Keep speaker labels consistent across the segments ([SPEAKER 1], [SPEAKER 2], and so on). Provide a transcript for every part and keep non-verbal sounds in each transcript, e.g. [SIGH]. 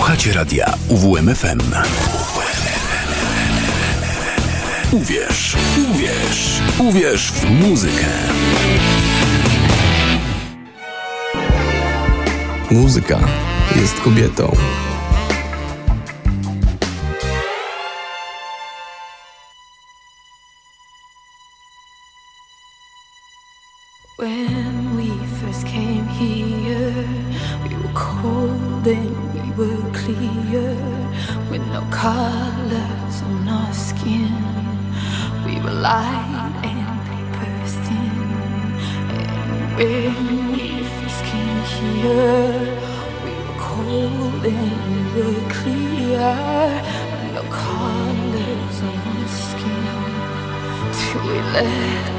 [SPEAKER 1] Słuchacie radia UWMFM. Uwierz, uwierz, uwierz w muzykę.
[SPEAKER 2] Muzyka jest kobietą.
[SPEAKER 3] let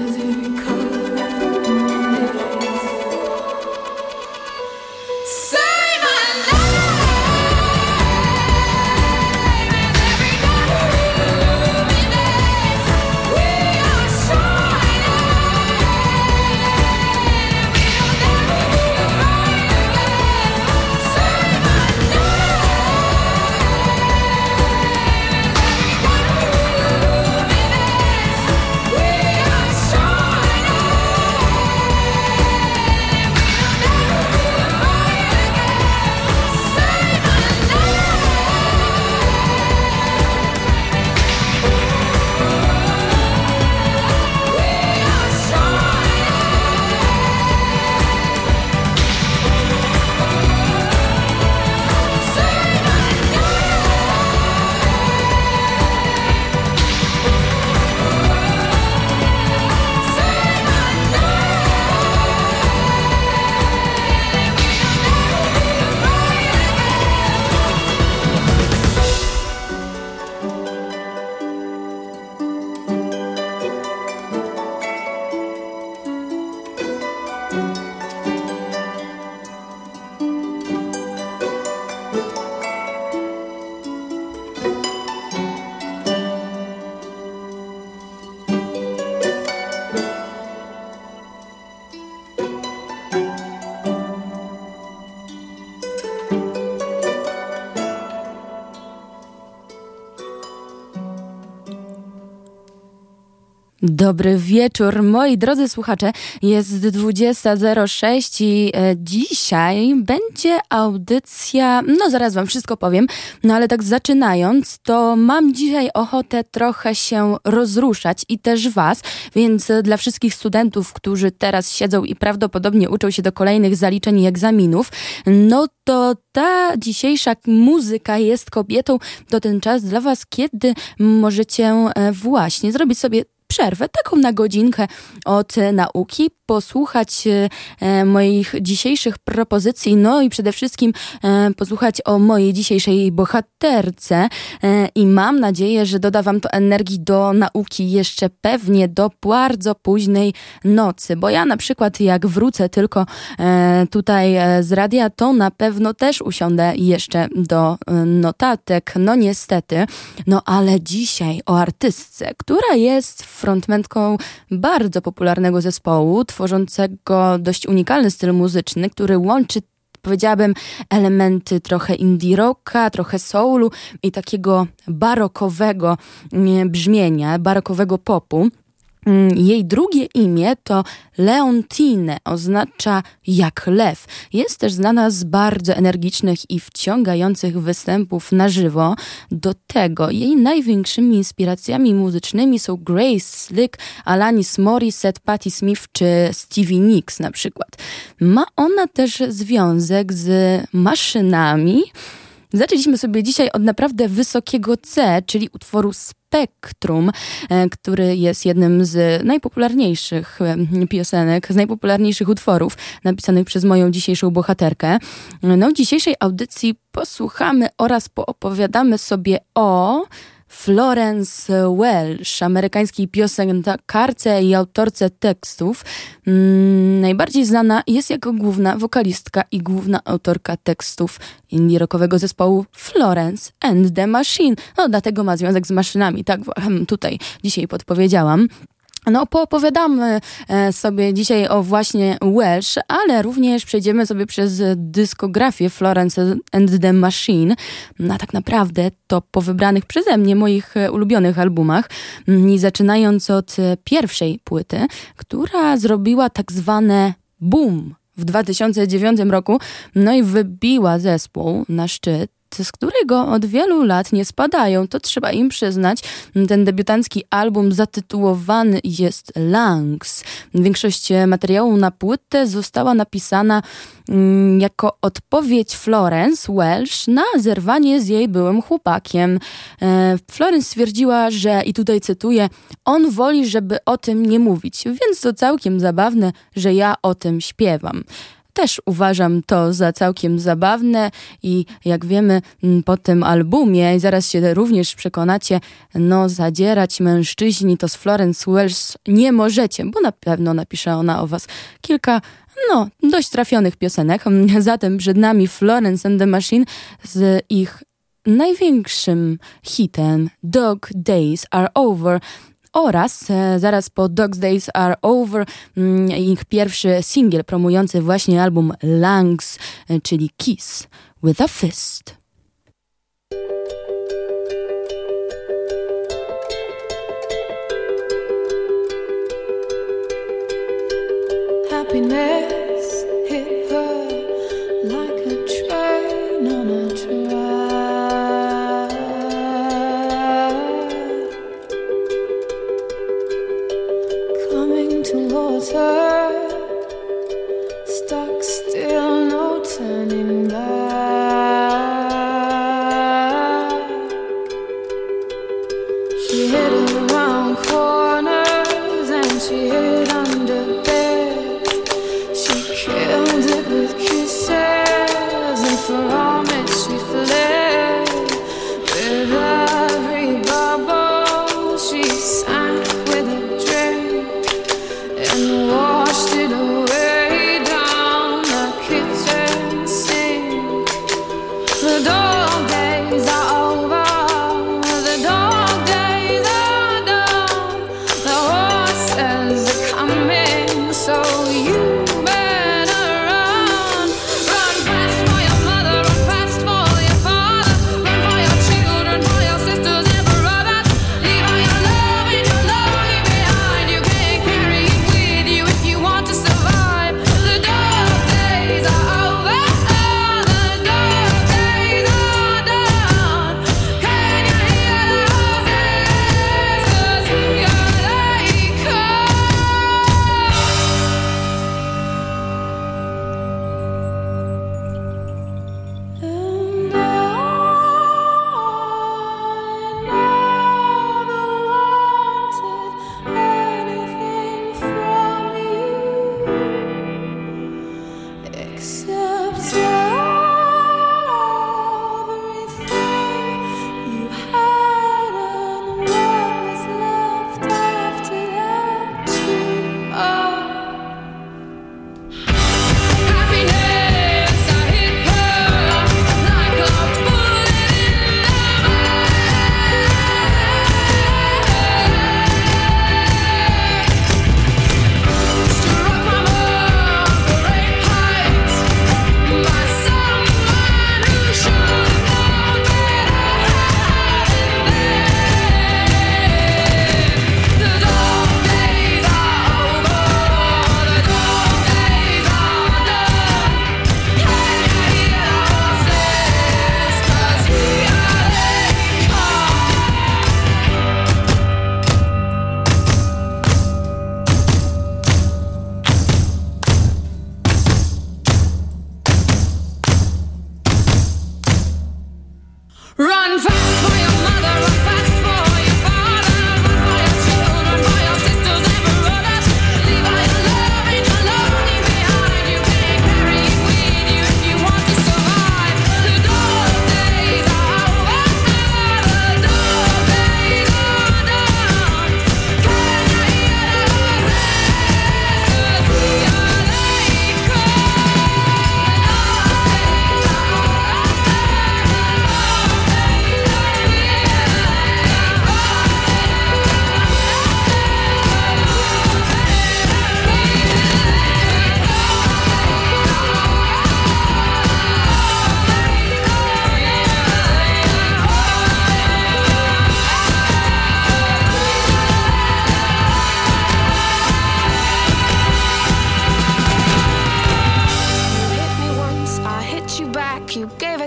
[SPEAKER 3] Does it
[SPEAKER 4] Dobry wieczór, moi drodzy słuchacze. Jest 20.06 i e, dzisiaj będzie audycja. No, zaraz Wam wszystko powiem, no ale tak zaczynając, to mam dzisiaj ochotę trochę się rozruszać i też Was, więc dla wszystkich studentów, którzy teraz siedzą i prawdopodobnie uczą się do kolejnych zaliczeń i egzaminów, no to ta dzisiejsza muzyka jest kobietą. To ten czas dla Was, kiedy możecie e, właśnie zrobić sobie przerwę, taką na godzinkę od nauki, posłuchać e, moich dzisiejszych propozycji, no i przede wszystkim e, posłuchać o mojej dzisiejszej bohaterce. E, i mam nadzieję, że doda Wam to energii do nauki jeszcze pewnie do bardzo późnej nocy, bo ja na przykład jak wrócę tylko tutaj z radia, to na pewno też usiądę jeszcze do notatek, no niestety, no ale dzisiaj o artystce, która jest frontmentką bardzo popularnego zespołu, tworzącego dość unikalny styl muzyczny, który łączy powiedziałabym, elementy trochę indie rocka, trochę soulu i takiego barokowego mm, brzmienia, barokowego popu. Mm, jej drugie imię to Leontine, oznacza jak lew. Jest też znana z bardzo energicznych i wciągających występów na żywo. Do tego jej największymi inspiracjami muzycznymi są Grace Slick, Alanis Morissette, Patti Smith czy Stevie Nicks na przykład. Ma ona też związek z maszynami. Zaczęliśmy sobie dzisiaj od naprawdę wysokiego C, czyli utworu Spektrum, e, który jest jednym z najpopularniejszych e, piosenek, z najpopularniejszych utworów napisanych przez moją dzisiejszą bohaterkę. No, w dzisiejszej audycji posłuchamy oraz poopowiadamy sobie o Florence Welsh, amerykańskiej piosenkarce i autorce tekstów. Mm, najbardziej znana jest jako główna wokalistka i główna autorka tekstów indie rockowego zespołu Florence and the Machine. No, dlatego ma związek z maszynami, tak tutaj dzisiaj podpowiedziałam. No, poopowiadamy e, sobie dzisiaj o właśnie Welsh, ale również przejdziemy sobie przez dyskografię Florence and the Machine. No, tak naprawdę to po wybranych przeze mnie moich e, ulubionych albumach. I zaczynając od pierwszej płyty, która zrobiła tak zwane boom w 2009 roku, no i wybiła zespół na szczyt z którego od wielu lat nie spadają. To trzeba im przyznać. Ten debiutancki album zatytułowany jest Lungs. Większość materiału na płytę została napisana mm, jako odpowiedź Florence Welsh na zerwanie z jej byłym chłopakiem. E, Florence stwierdziła, że, i tutaj cytuję, on woli, żeby o tym nie mówić, więc to całkiem zabawne, że ja o tym śpiewam. Też uważam to za całkiem zabawne i jak wiemy po tym albumie, i zaraz się również przekonacie, no zadzierać mężczyźni to z Florence Welsh nie możecie, bo na pewno napisze ona o was kilka no, dość trafionych piosenek. [LAUGHS] Zatem przed nami Florence and the Machine z ich największym hitem Dog Days Are Over oraz e, zaraz po Dogs Days Are Over mm, ich pierwszy singiel promujący właśnie album Lungs, e, czyli Kiss with a Fist. Happiness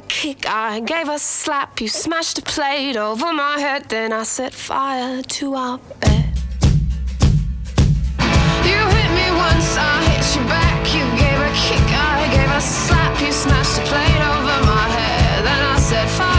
[SPEAKER 3] kick, I gave a slap. You smashed a plate over my head, then I set fire to our bed. You hit me once, I hit you back. You gave a kick, I gave a slap. You smashed a plate over my head, then I set fire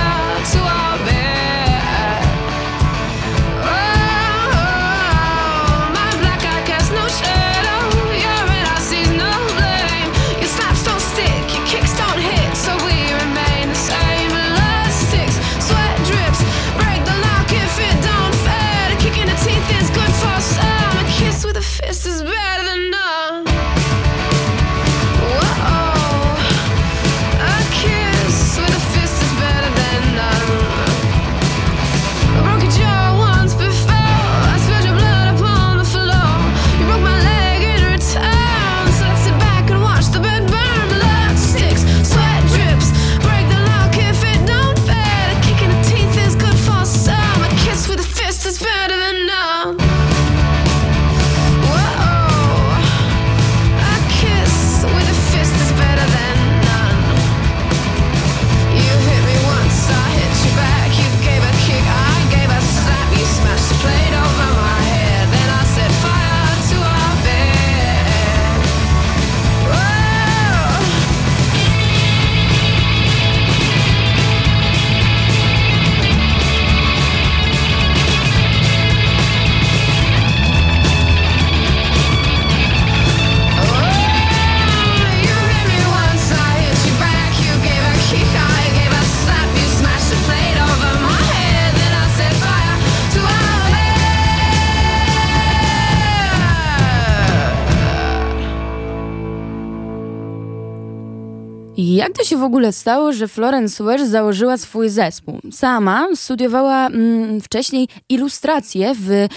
[SPEAKER 4] Jak to się w ogóle stało, że Florence Welch założyła swój zespół? Sama studiowała mm, wcześniej ilustrację w y,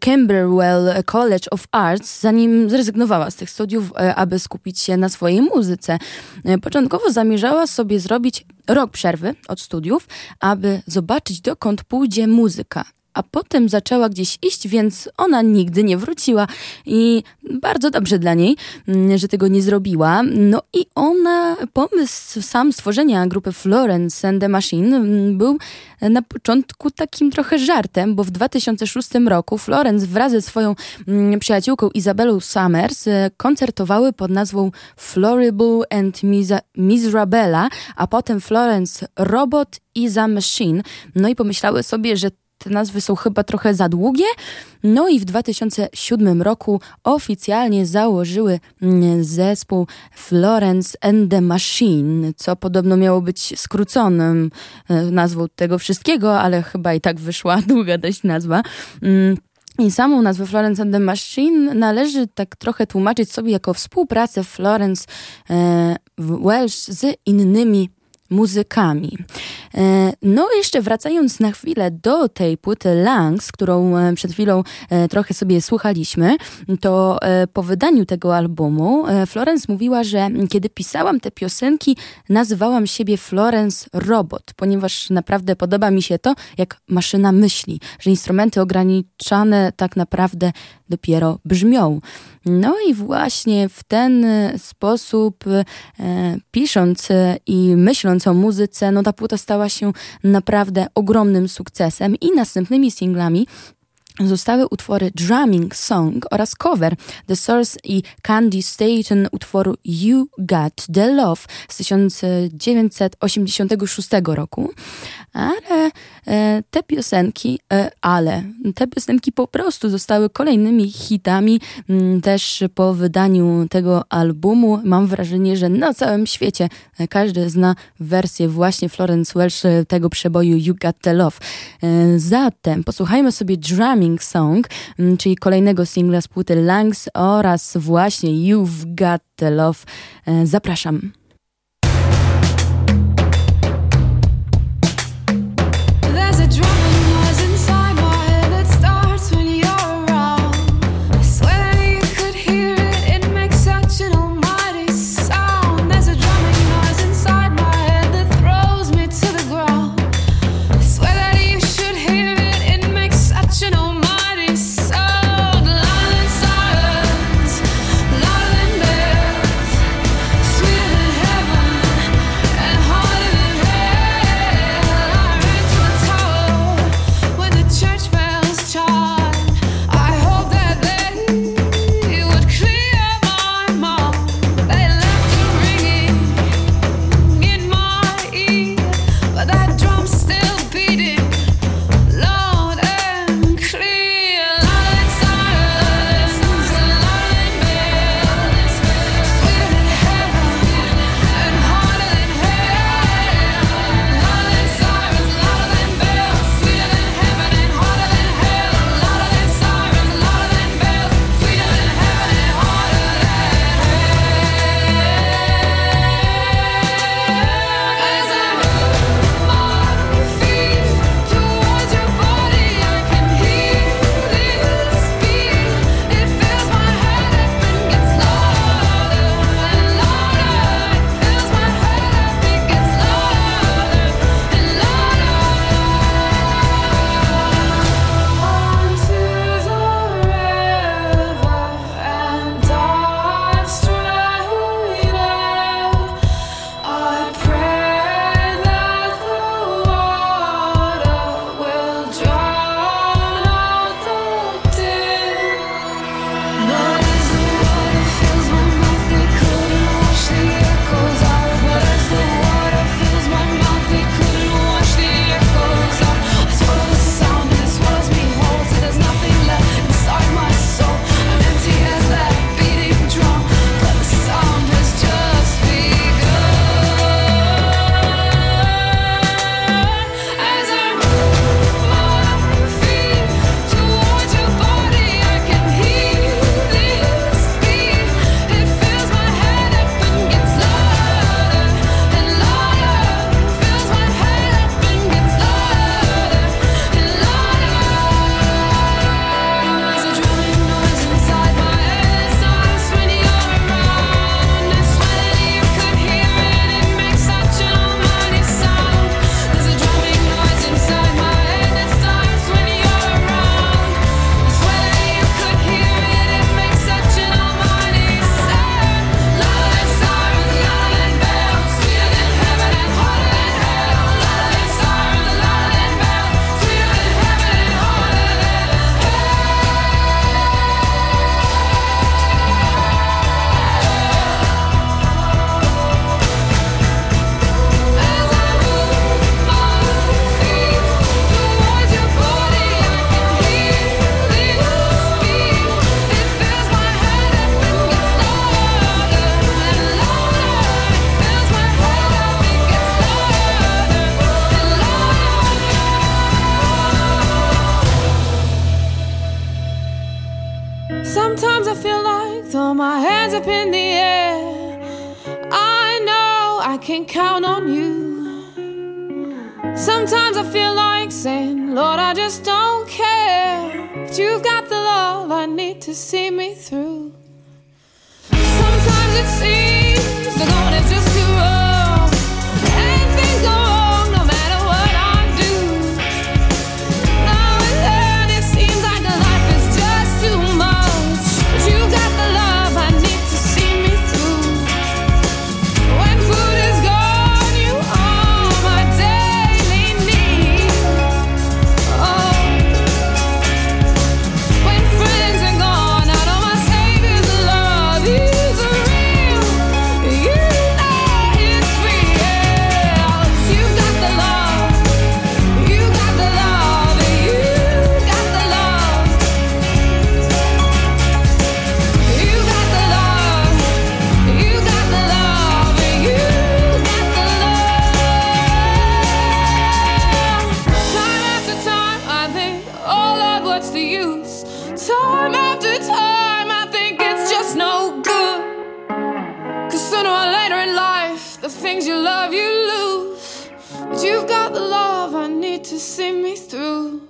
[SPEAKER 4] Camberwell College of Arts, zanim zrezygnowała z tych studiów, y, aby skupić się na swojej muzyce. Y, Początkowo zamierzała sobie zrobić rok przerwy od studiów, aby zobaczyć dokąd pójdzie muzyka a potem zaczęła gdzieś iść, więc ona nigdy nie wróciła. I bardzo dobrze dla niej, mm, że tego nie zrobiła. No i ona, pomysł sam stworzenia grupy Florence and the Machine mm, był na początku takim trochę żartem, bo w 2006 roku Florence wraz ze swoją mm, przyjaciółką Izabelą Summers e, koncertowały pod nazwą Floribel and Misa- Miserabella, a potem Florence Robot i The Machine. No i pomyślały sobie, że te nazwy są chyba trochę za długie. No i w 2007 roku oficjalnie założyły mm, zespół Florence and the Machine, co podobno miało być skróconym e, nazwą tego wszystkiego, ale chyba i tak wyszła [LAUGHS] długa dość nazwa. Mm, I samą nazwę Florence and the Machine należy tak trochę tłumaczyć sobie jako współpracę Florence e, Welsh z innymi muzykami. E, No jeszcze wracając na chwilę do tej płyty Lungs, którą e, przed chwilą e, trochę sobie słuchaliśmy, to po wydaniu tego albumu Florence mówiła, że kiedy pisałam te piosenki, nazywałam siebie Florence Robot, ponieważ naprawdę podoba mi się to, jak maszyna myśli, że instrumenty ograniczane tak naprawdę dopiero brzmią. No i właśnie w ten e, sposób, e, pisząc e, i myśląc o muzyce, no ta płyta stała się naprawdę ogromnym sukcesem i następnymi singlami zostały utwory Drumming Song oraz cover The Source i Candy Station utworu You Got The Love z 1986 roku. Ale te piosenki, e, ale te piosenki po prostu zostały kolejnymi hitami m, też po wydaniu tego albumu. Mam wrażenie, że na całym świecie e, każdy zna wersję właśnie Florence Welch e, tego przeboju You Got The Love. E, Zatem posłuchajmy sobie Drumming Song, m, czyli kolejnego singla z płyty Lungs oraz właśnie You've Got The Love. E, Zapraszam.
[SPEAKER 3] Time after time, I think it's just no good. Cause sooner or later in life, the things you love, you lose. But you've got the love I need to see me through.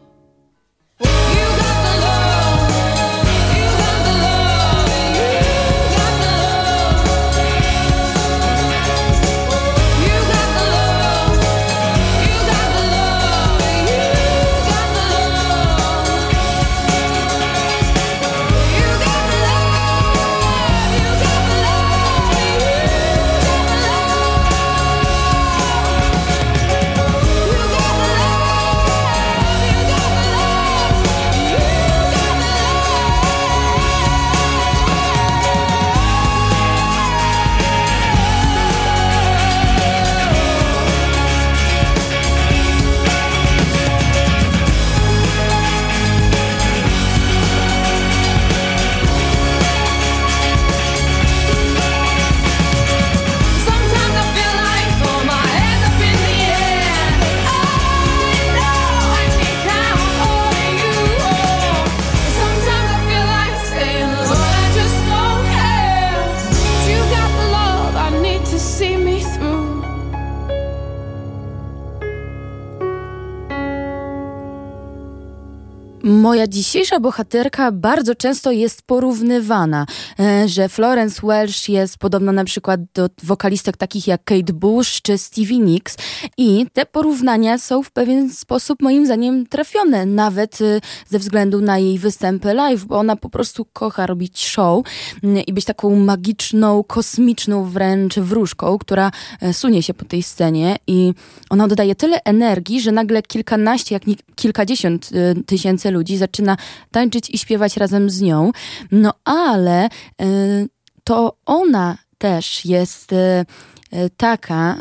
[SPEAKER 4] Moja dzisiejsza bohaterka bardzo często jest porównywana, e, że Florence Welsh jest podobna na przykład do wokalistek takich jak Kate Bush czy Stevie Nicks i te porównania są w pewien sposób moim zdaniem trafione, nawet e, ze względu na jej występy live, bo ona po prostu kocha robić show mm, i być taką magiczną, kosmiczną wręcz wróżką, która e, sunie się po tej scenie i ona oddaje tyle energii, że nagle kilkanaście, jak nie kilkadziesiąt tysięcy ludzi zaczyna tańczyć i śpiewać razem z nią. No ale y, to ona też jest y, y, taka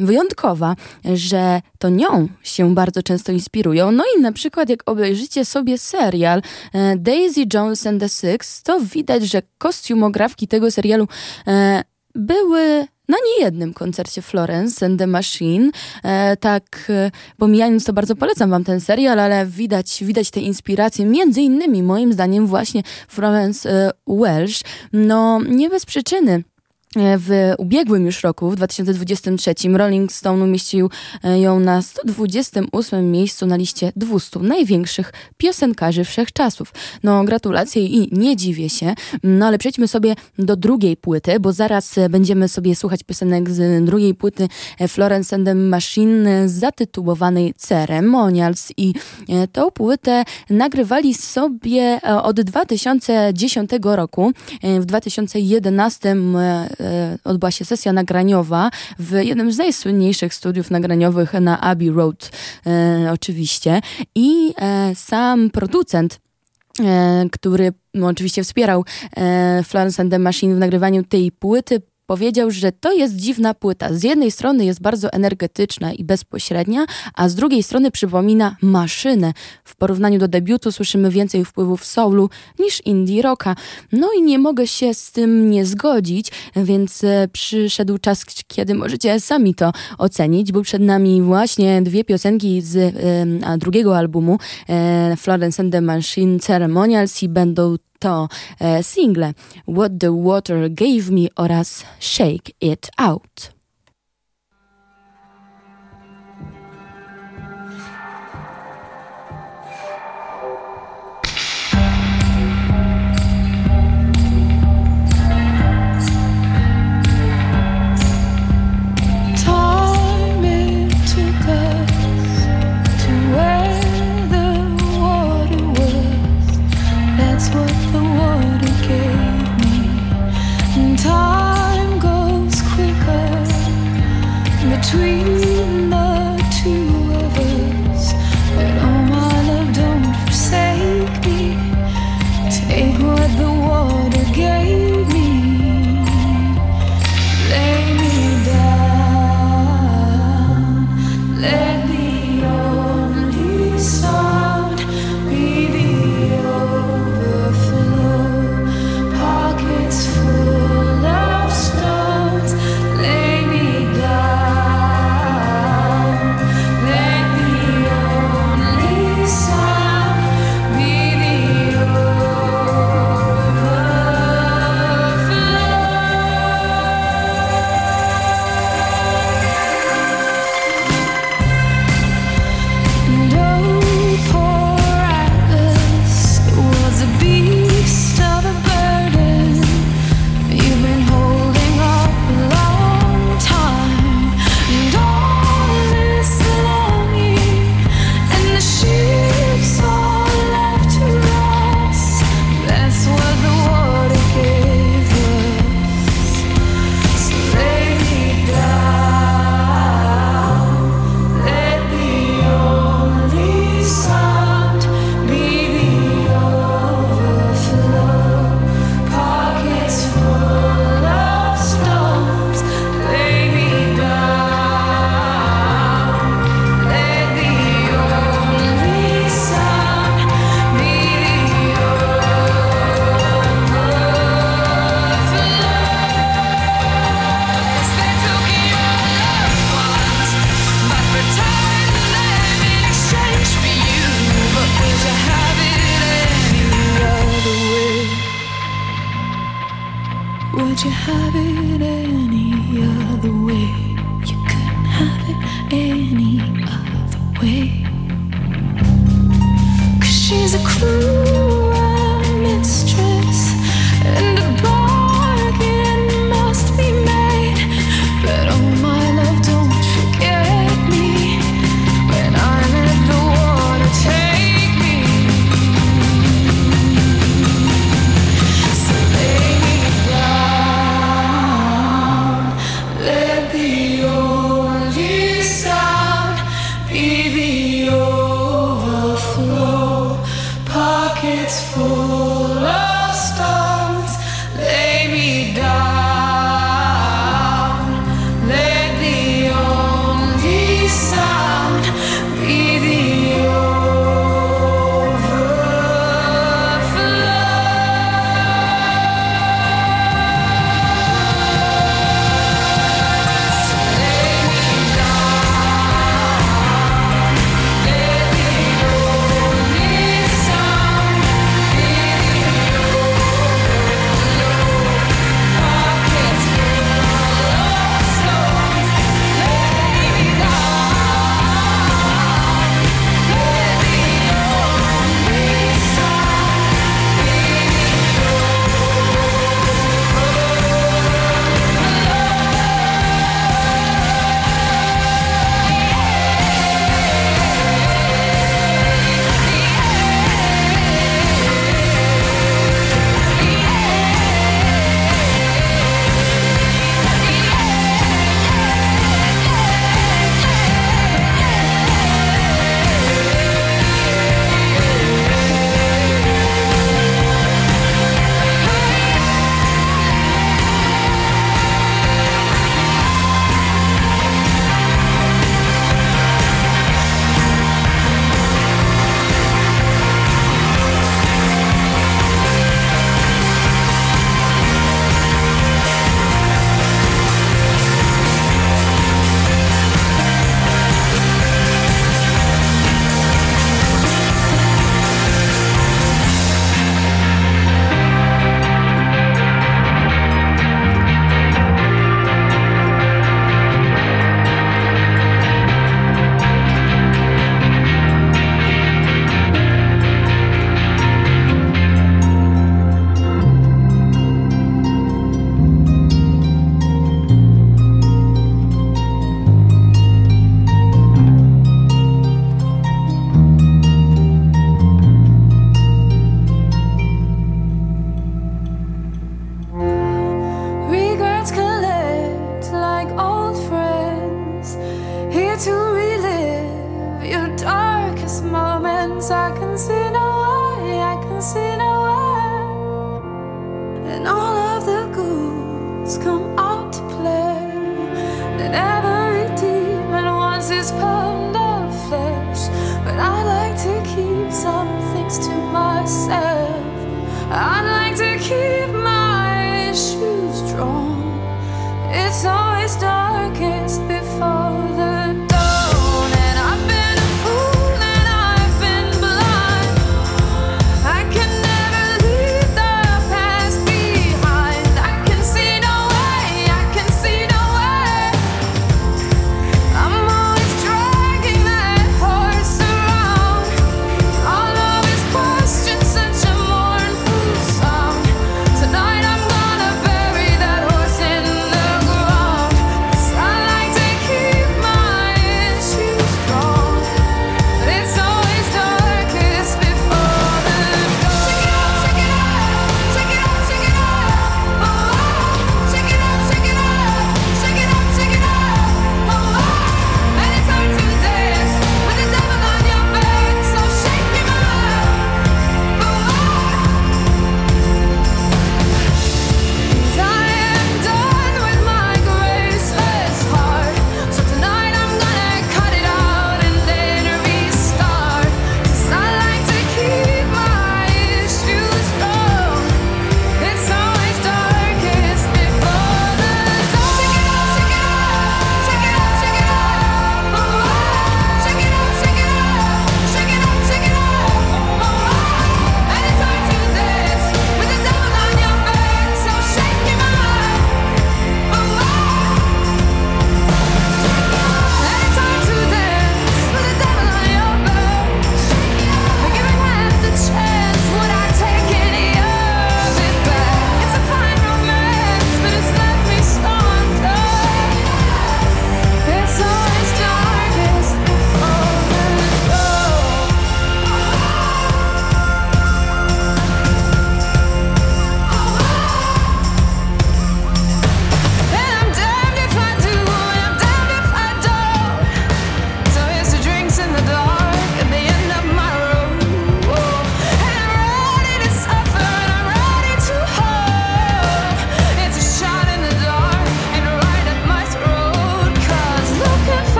[SPEAKER 4] wyjątkowa, że to nią się bardzo często inspirują. No i na przykład jak obejrzycie sobie serial Daisy Jones and the Six, to widać, że kostiumografki tego serialu były na niejednym koncercie Florence and the Machine. E, tak, e, pomijając to, bardzo polecam wam ten serial, ale widać, widać te inspiracje, między innymi moim zdaniem właśnie Florence e, Welsh. No, nie bez przyczyny. E, W ubiegłym już roku, w 2023, Rolling Stone umieścił e, ją na 128 miejscu na liście 200 największych piosenkarzy wszechczasów. No, gratulacje i nie dziwię się. No, ale przejdźmy sobie do drugiej płyty, bo zaraz e, będziemy sobie słuchać piosenek z drugiej płyty Florence and the Machine zatytułowanej Ceremonials i tą płytę nagrywali sobie od 2010 roku. W 2011 e, e, odbyła się sesja nagraniowa w jednym z najsłynniejszych studiów nagraniowych na Abbey Road, e, oczywiście. I e, sam producent e, który oczywiście wspierał e, Florence and the Machine w nagrywaniu tej płyty, powiedział, że to jest dziwna płyta. Z jednej strony jest bardzo energetyczna i bezpośrednia, a z drugiej strony przypomina maszynę. W porównaniu do debiutu słyszymy więcej wpływów soulu niż indie rocka. No i nie mogę się z tym nie zgodzić, więc e, przyszedł czas, kiedy możecie sami to ocenić, bo przed nami właśnie dwie piosenki z e, drugiego albumu e, Florence and the Machine Ceremonials i będą
[SPEAKER 3] to e, single What the Water Gave Me oraz Shake It Out.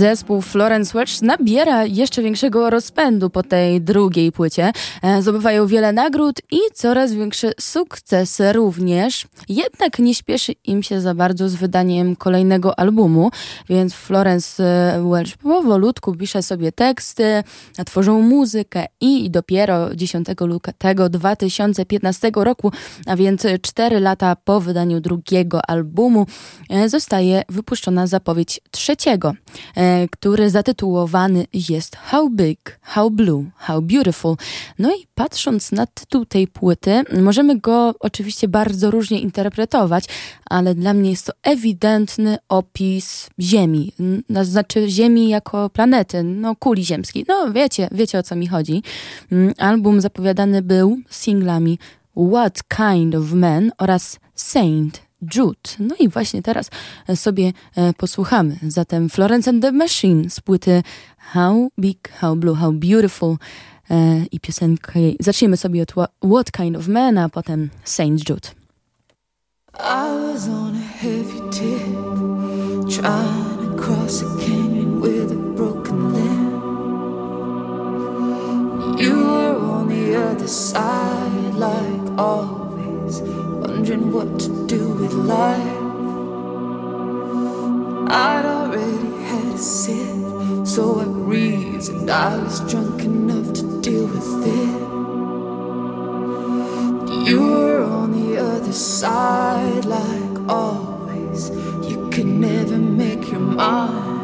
[SPEAKER 4] zespół Florence Welch nabiera jeszcze większego rozpędu po tej drugiej płycie. E, zdobywają wiele nagród i coraz większy sukces również. Jednak nie śpieszy im się za bardzo z wydaniem kolejnego albumu, więc Florence e, Welch powolutku pisze sobie teksty, tworzą muzykę i dopiero 10 lutego 2015 roku, a więc 4 lata po wydaniu drugiego albumu, e, zostaje wypuszczona zapowiedź trzeciego który zatytułowany jest How Big, How Blue, How Beautiful. No i patrząc na tytuł tej płyty, możemy go oczywiście bardzo różnie interpretować, ale dla mnie jest to ewidentny opis Ziemi, znaczy Ziemi jako planety, no kuli ziemskiej. No wiecie, wiecie o co mi chodzi. Mm, Album zapowiadany był singlami What Kind of Man oraz Saint Jude. No i właśnie teraz sobie e, posłuchamy. Zatem Florence and the Machine z płyty How Big, How Blue, How Beautiful e, i piosenkę. Zaczniemy sobie od Wha- What Kind of Man, a potem Saint Jude.
[SPEAKER 3] I was on a heavy tip, trying to cross a canyon with a broken limb. You were on the other side, like always, wondering what to do with life. I'd already had a sip, so I reasoned I was drunk enough to deal with it. You were on the other side, like always. You could never make your mind.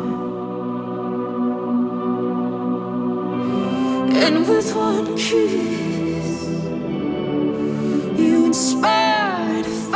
[SPEAKER 3] And with one kiss, you inspired a fire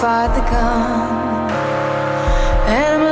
[SPEAKER 3] fight the gun? And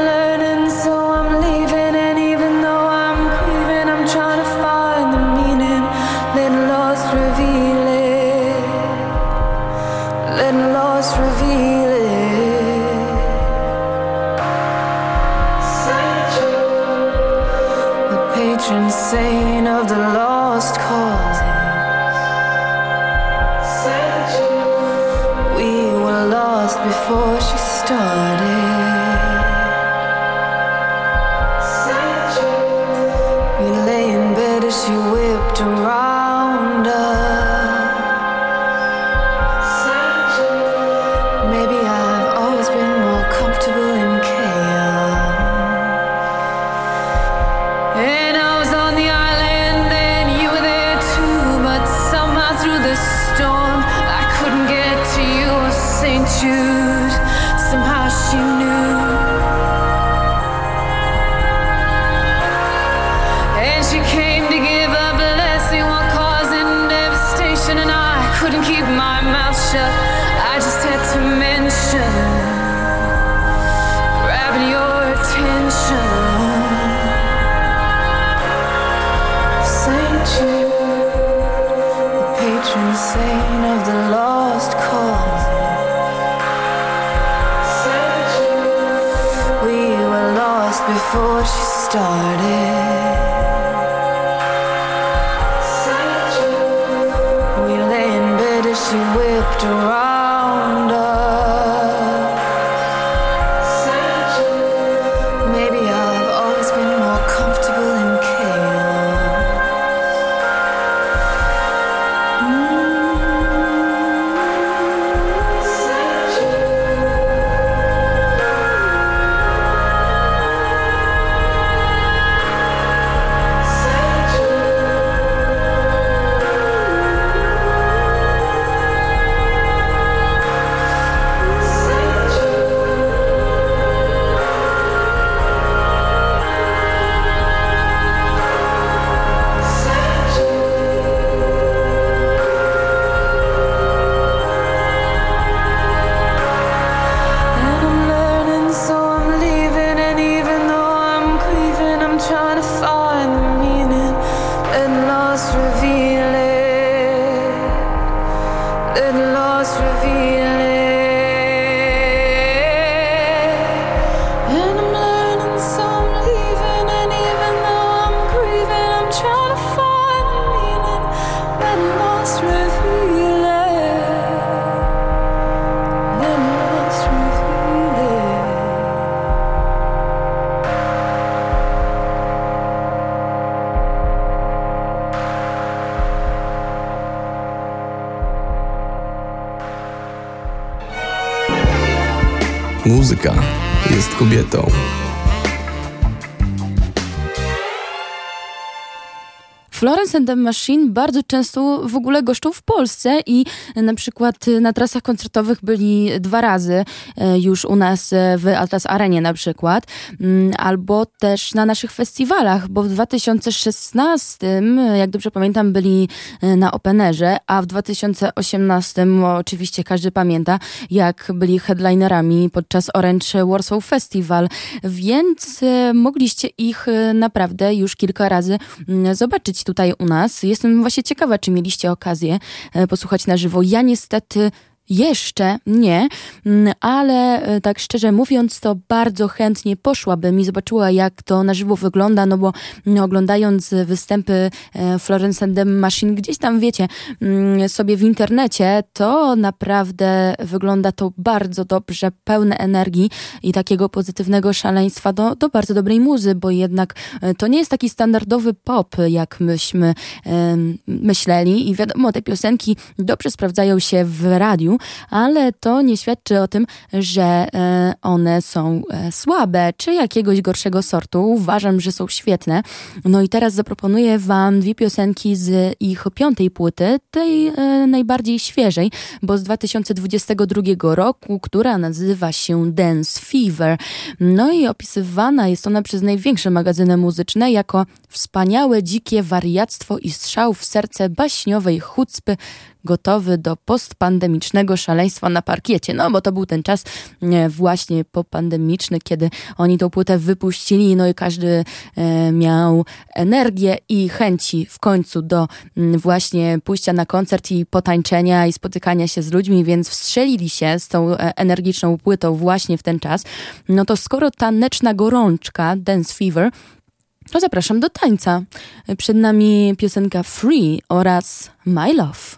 [SPEAKER 3] before she started. We lay in bed as she whipped around
[SPEAKER 4] Florence and the Machine bardzo często w ogóle goszczą w Polsce i na przykład na trasach koncertowych byli dwa razy e, już u nas e, w Atlas Arenie na przykład, Mm, albo też na naszych festiwalach, bo w 2016, jak dobrze pamiętam, byli na Openerze, a w 2018 oczywiście każdy pamięta, jak byli headlinerami podczas Orange Warsaw Festival, więc mogliście ich naprawdę już kilka razy mm, zobaczyć tutaj u nas. Jestem właśnie ciekawa, czy mieliście okazję e, posłuchać na żywo. Ja niestety jeszcze nie, mm, ale e, tak szczerze mówiąc, to bardzo chętnie poszłabym i zobaczyła, jak to na żywo wygląda, no bo mm, oglądając występy e, Florence and the Machine gdzieś tam, wiecie, mm, sobie w internecie, to naprawdę wygląda to bardzo dobrze, pełne energii i takiego pozytywnego szaleństwa do, do bardzo dobrej muzy, bo jednak e, to nie jest taki standardowy pop, jak myśmy myśleli i wiadomo, te piosenki dobrze sprawdzają się w radiu, ale to nie świadczy o tym, że e, one są e, słabe czy jakiegoś gorszego sortu. Uważam, że są świetne. No i teraz zaproponuję wam dwie piosenki z ich piątej płyty, tej e, najbardziej świeżej, bo z 2022 roku, która nazywa się Dance Fever. No i opisywana jest ona przez największe magazyny muzyczne jako wspaniałe, dzikie wariactwo i strzał w serce baśniowej chucpy, gotowy do postpandemicznego szaleństwa na parkiecie. No bo to był ten czas e, właśnie popandemiczny, kiedy oni tą płytę wypuścili, no i każdy e, miał energię i chęci w końcu do mm, właśnie pójścia na koncert i potańczenia i spotykania się z ludźmi, więc wstrzelili się z tą e, energiczną płytą właśnie w ten czas. No to skoro taneczna gorączka, Dance Fever,
[SPEAKER 3] to zapraszam do tańca. Przed nami piosenka Free oraz My Love.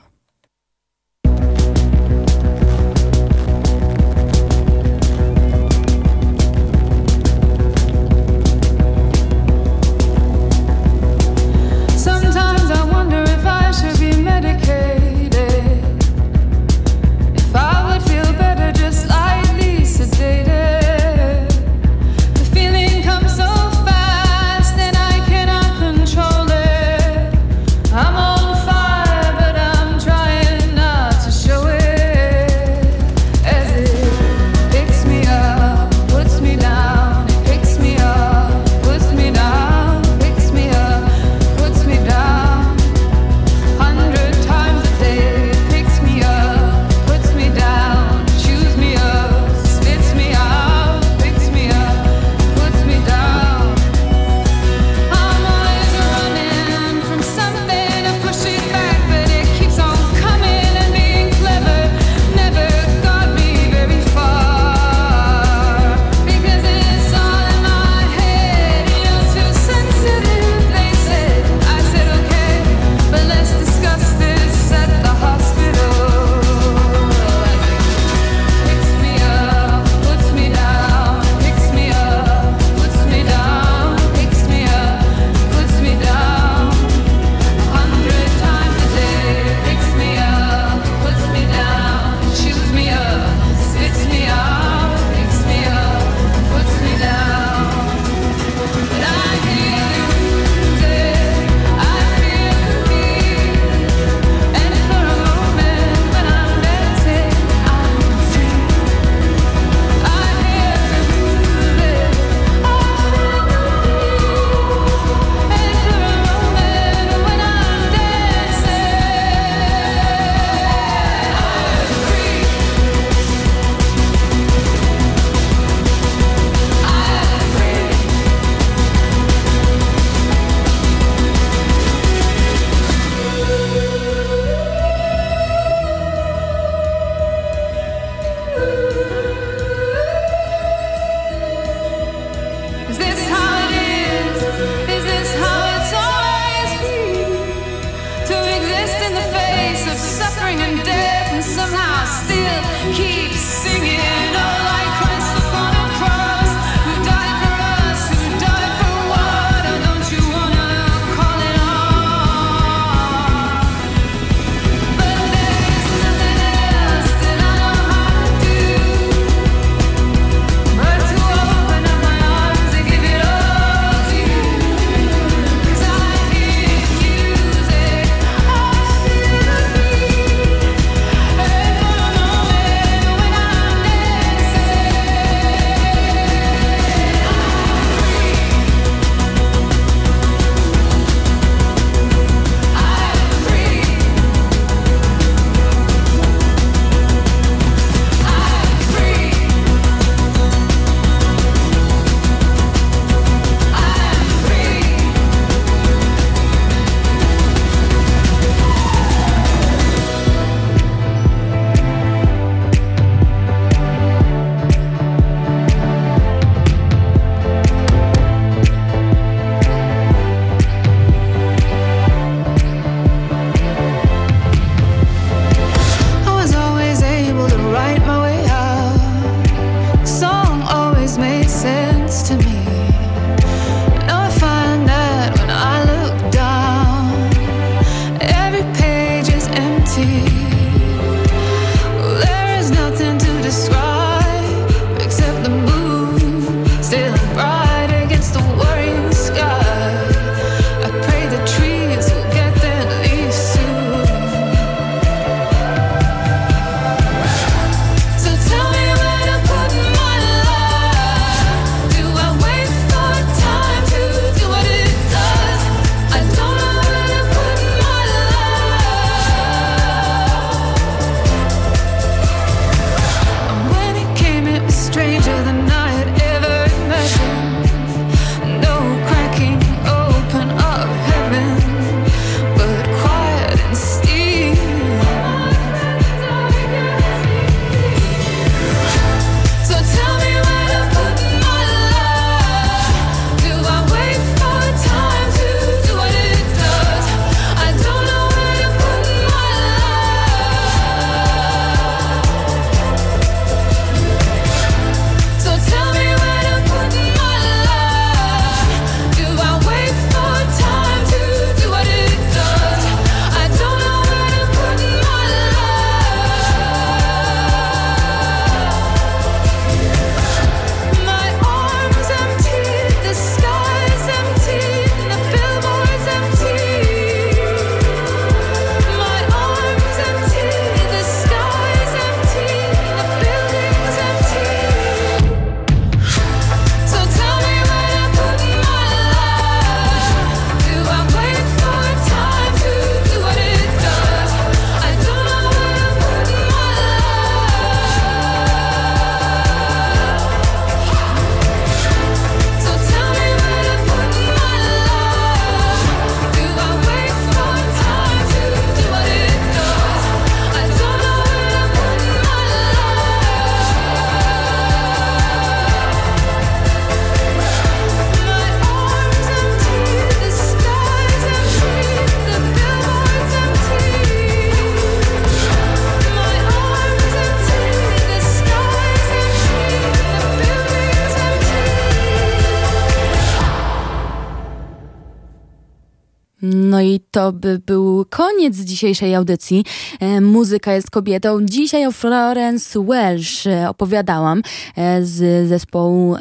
[SPEAKER 4] To by był koniec dzisiejszej audycji. E, muzyka jest kobietą. Dzisiaj o Florence Welsh e, opowiadałam e, z zespołu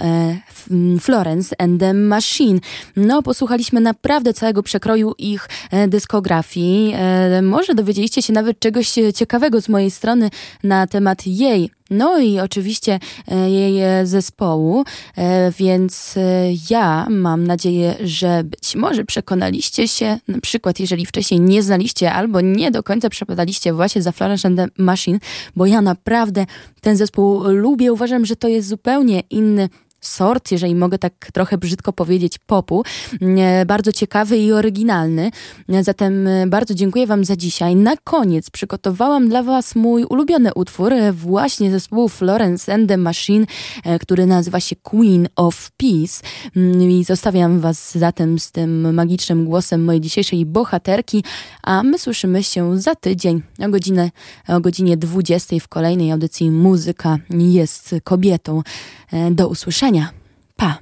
[SPEAKER 4] Florence and the Machine. No, posłuchaliśmy naprawdę całego przekroju ich dyskografii. Może dowiedzieliście się nawet czegoś ciekawego z mojej strony na temat jej no i oczywiście e, jej e, zespołu, e, więc ja mam nadzieję, że być może przekonaliście się, na przykład jeżeli wcześniej nie znaliście albo nie do końca przepadaliście właśnie za Florence and the Machine, bo ja naprawdę ten zespół lubię, uważam, że to jest zupełnie inny sort, jeżeli mogę tak trochę brzydko powiedzieć, popu. E, Bardzo ciekawy i oryginalny. E, Zatem e, bardzo dziękuję Wam za dzisiaj. Na koniec przygotowałam dla Was mój ulubiony utwór właśnie zespołu Florence and the Machine, który nazywa się Queen of Peace. Mm, I zostawiam Was zatem z tym magicznym głosem mojej dzisiejszej bohaterki, a my słyszymy się za tydzień o, godzinę, o godzinie 20 w kolejnej audycji Muzyka jest kobietą. Do usłyszenia. Pa!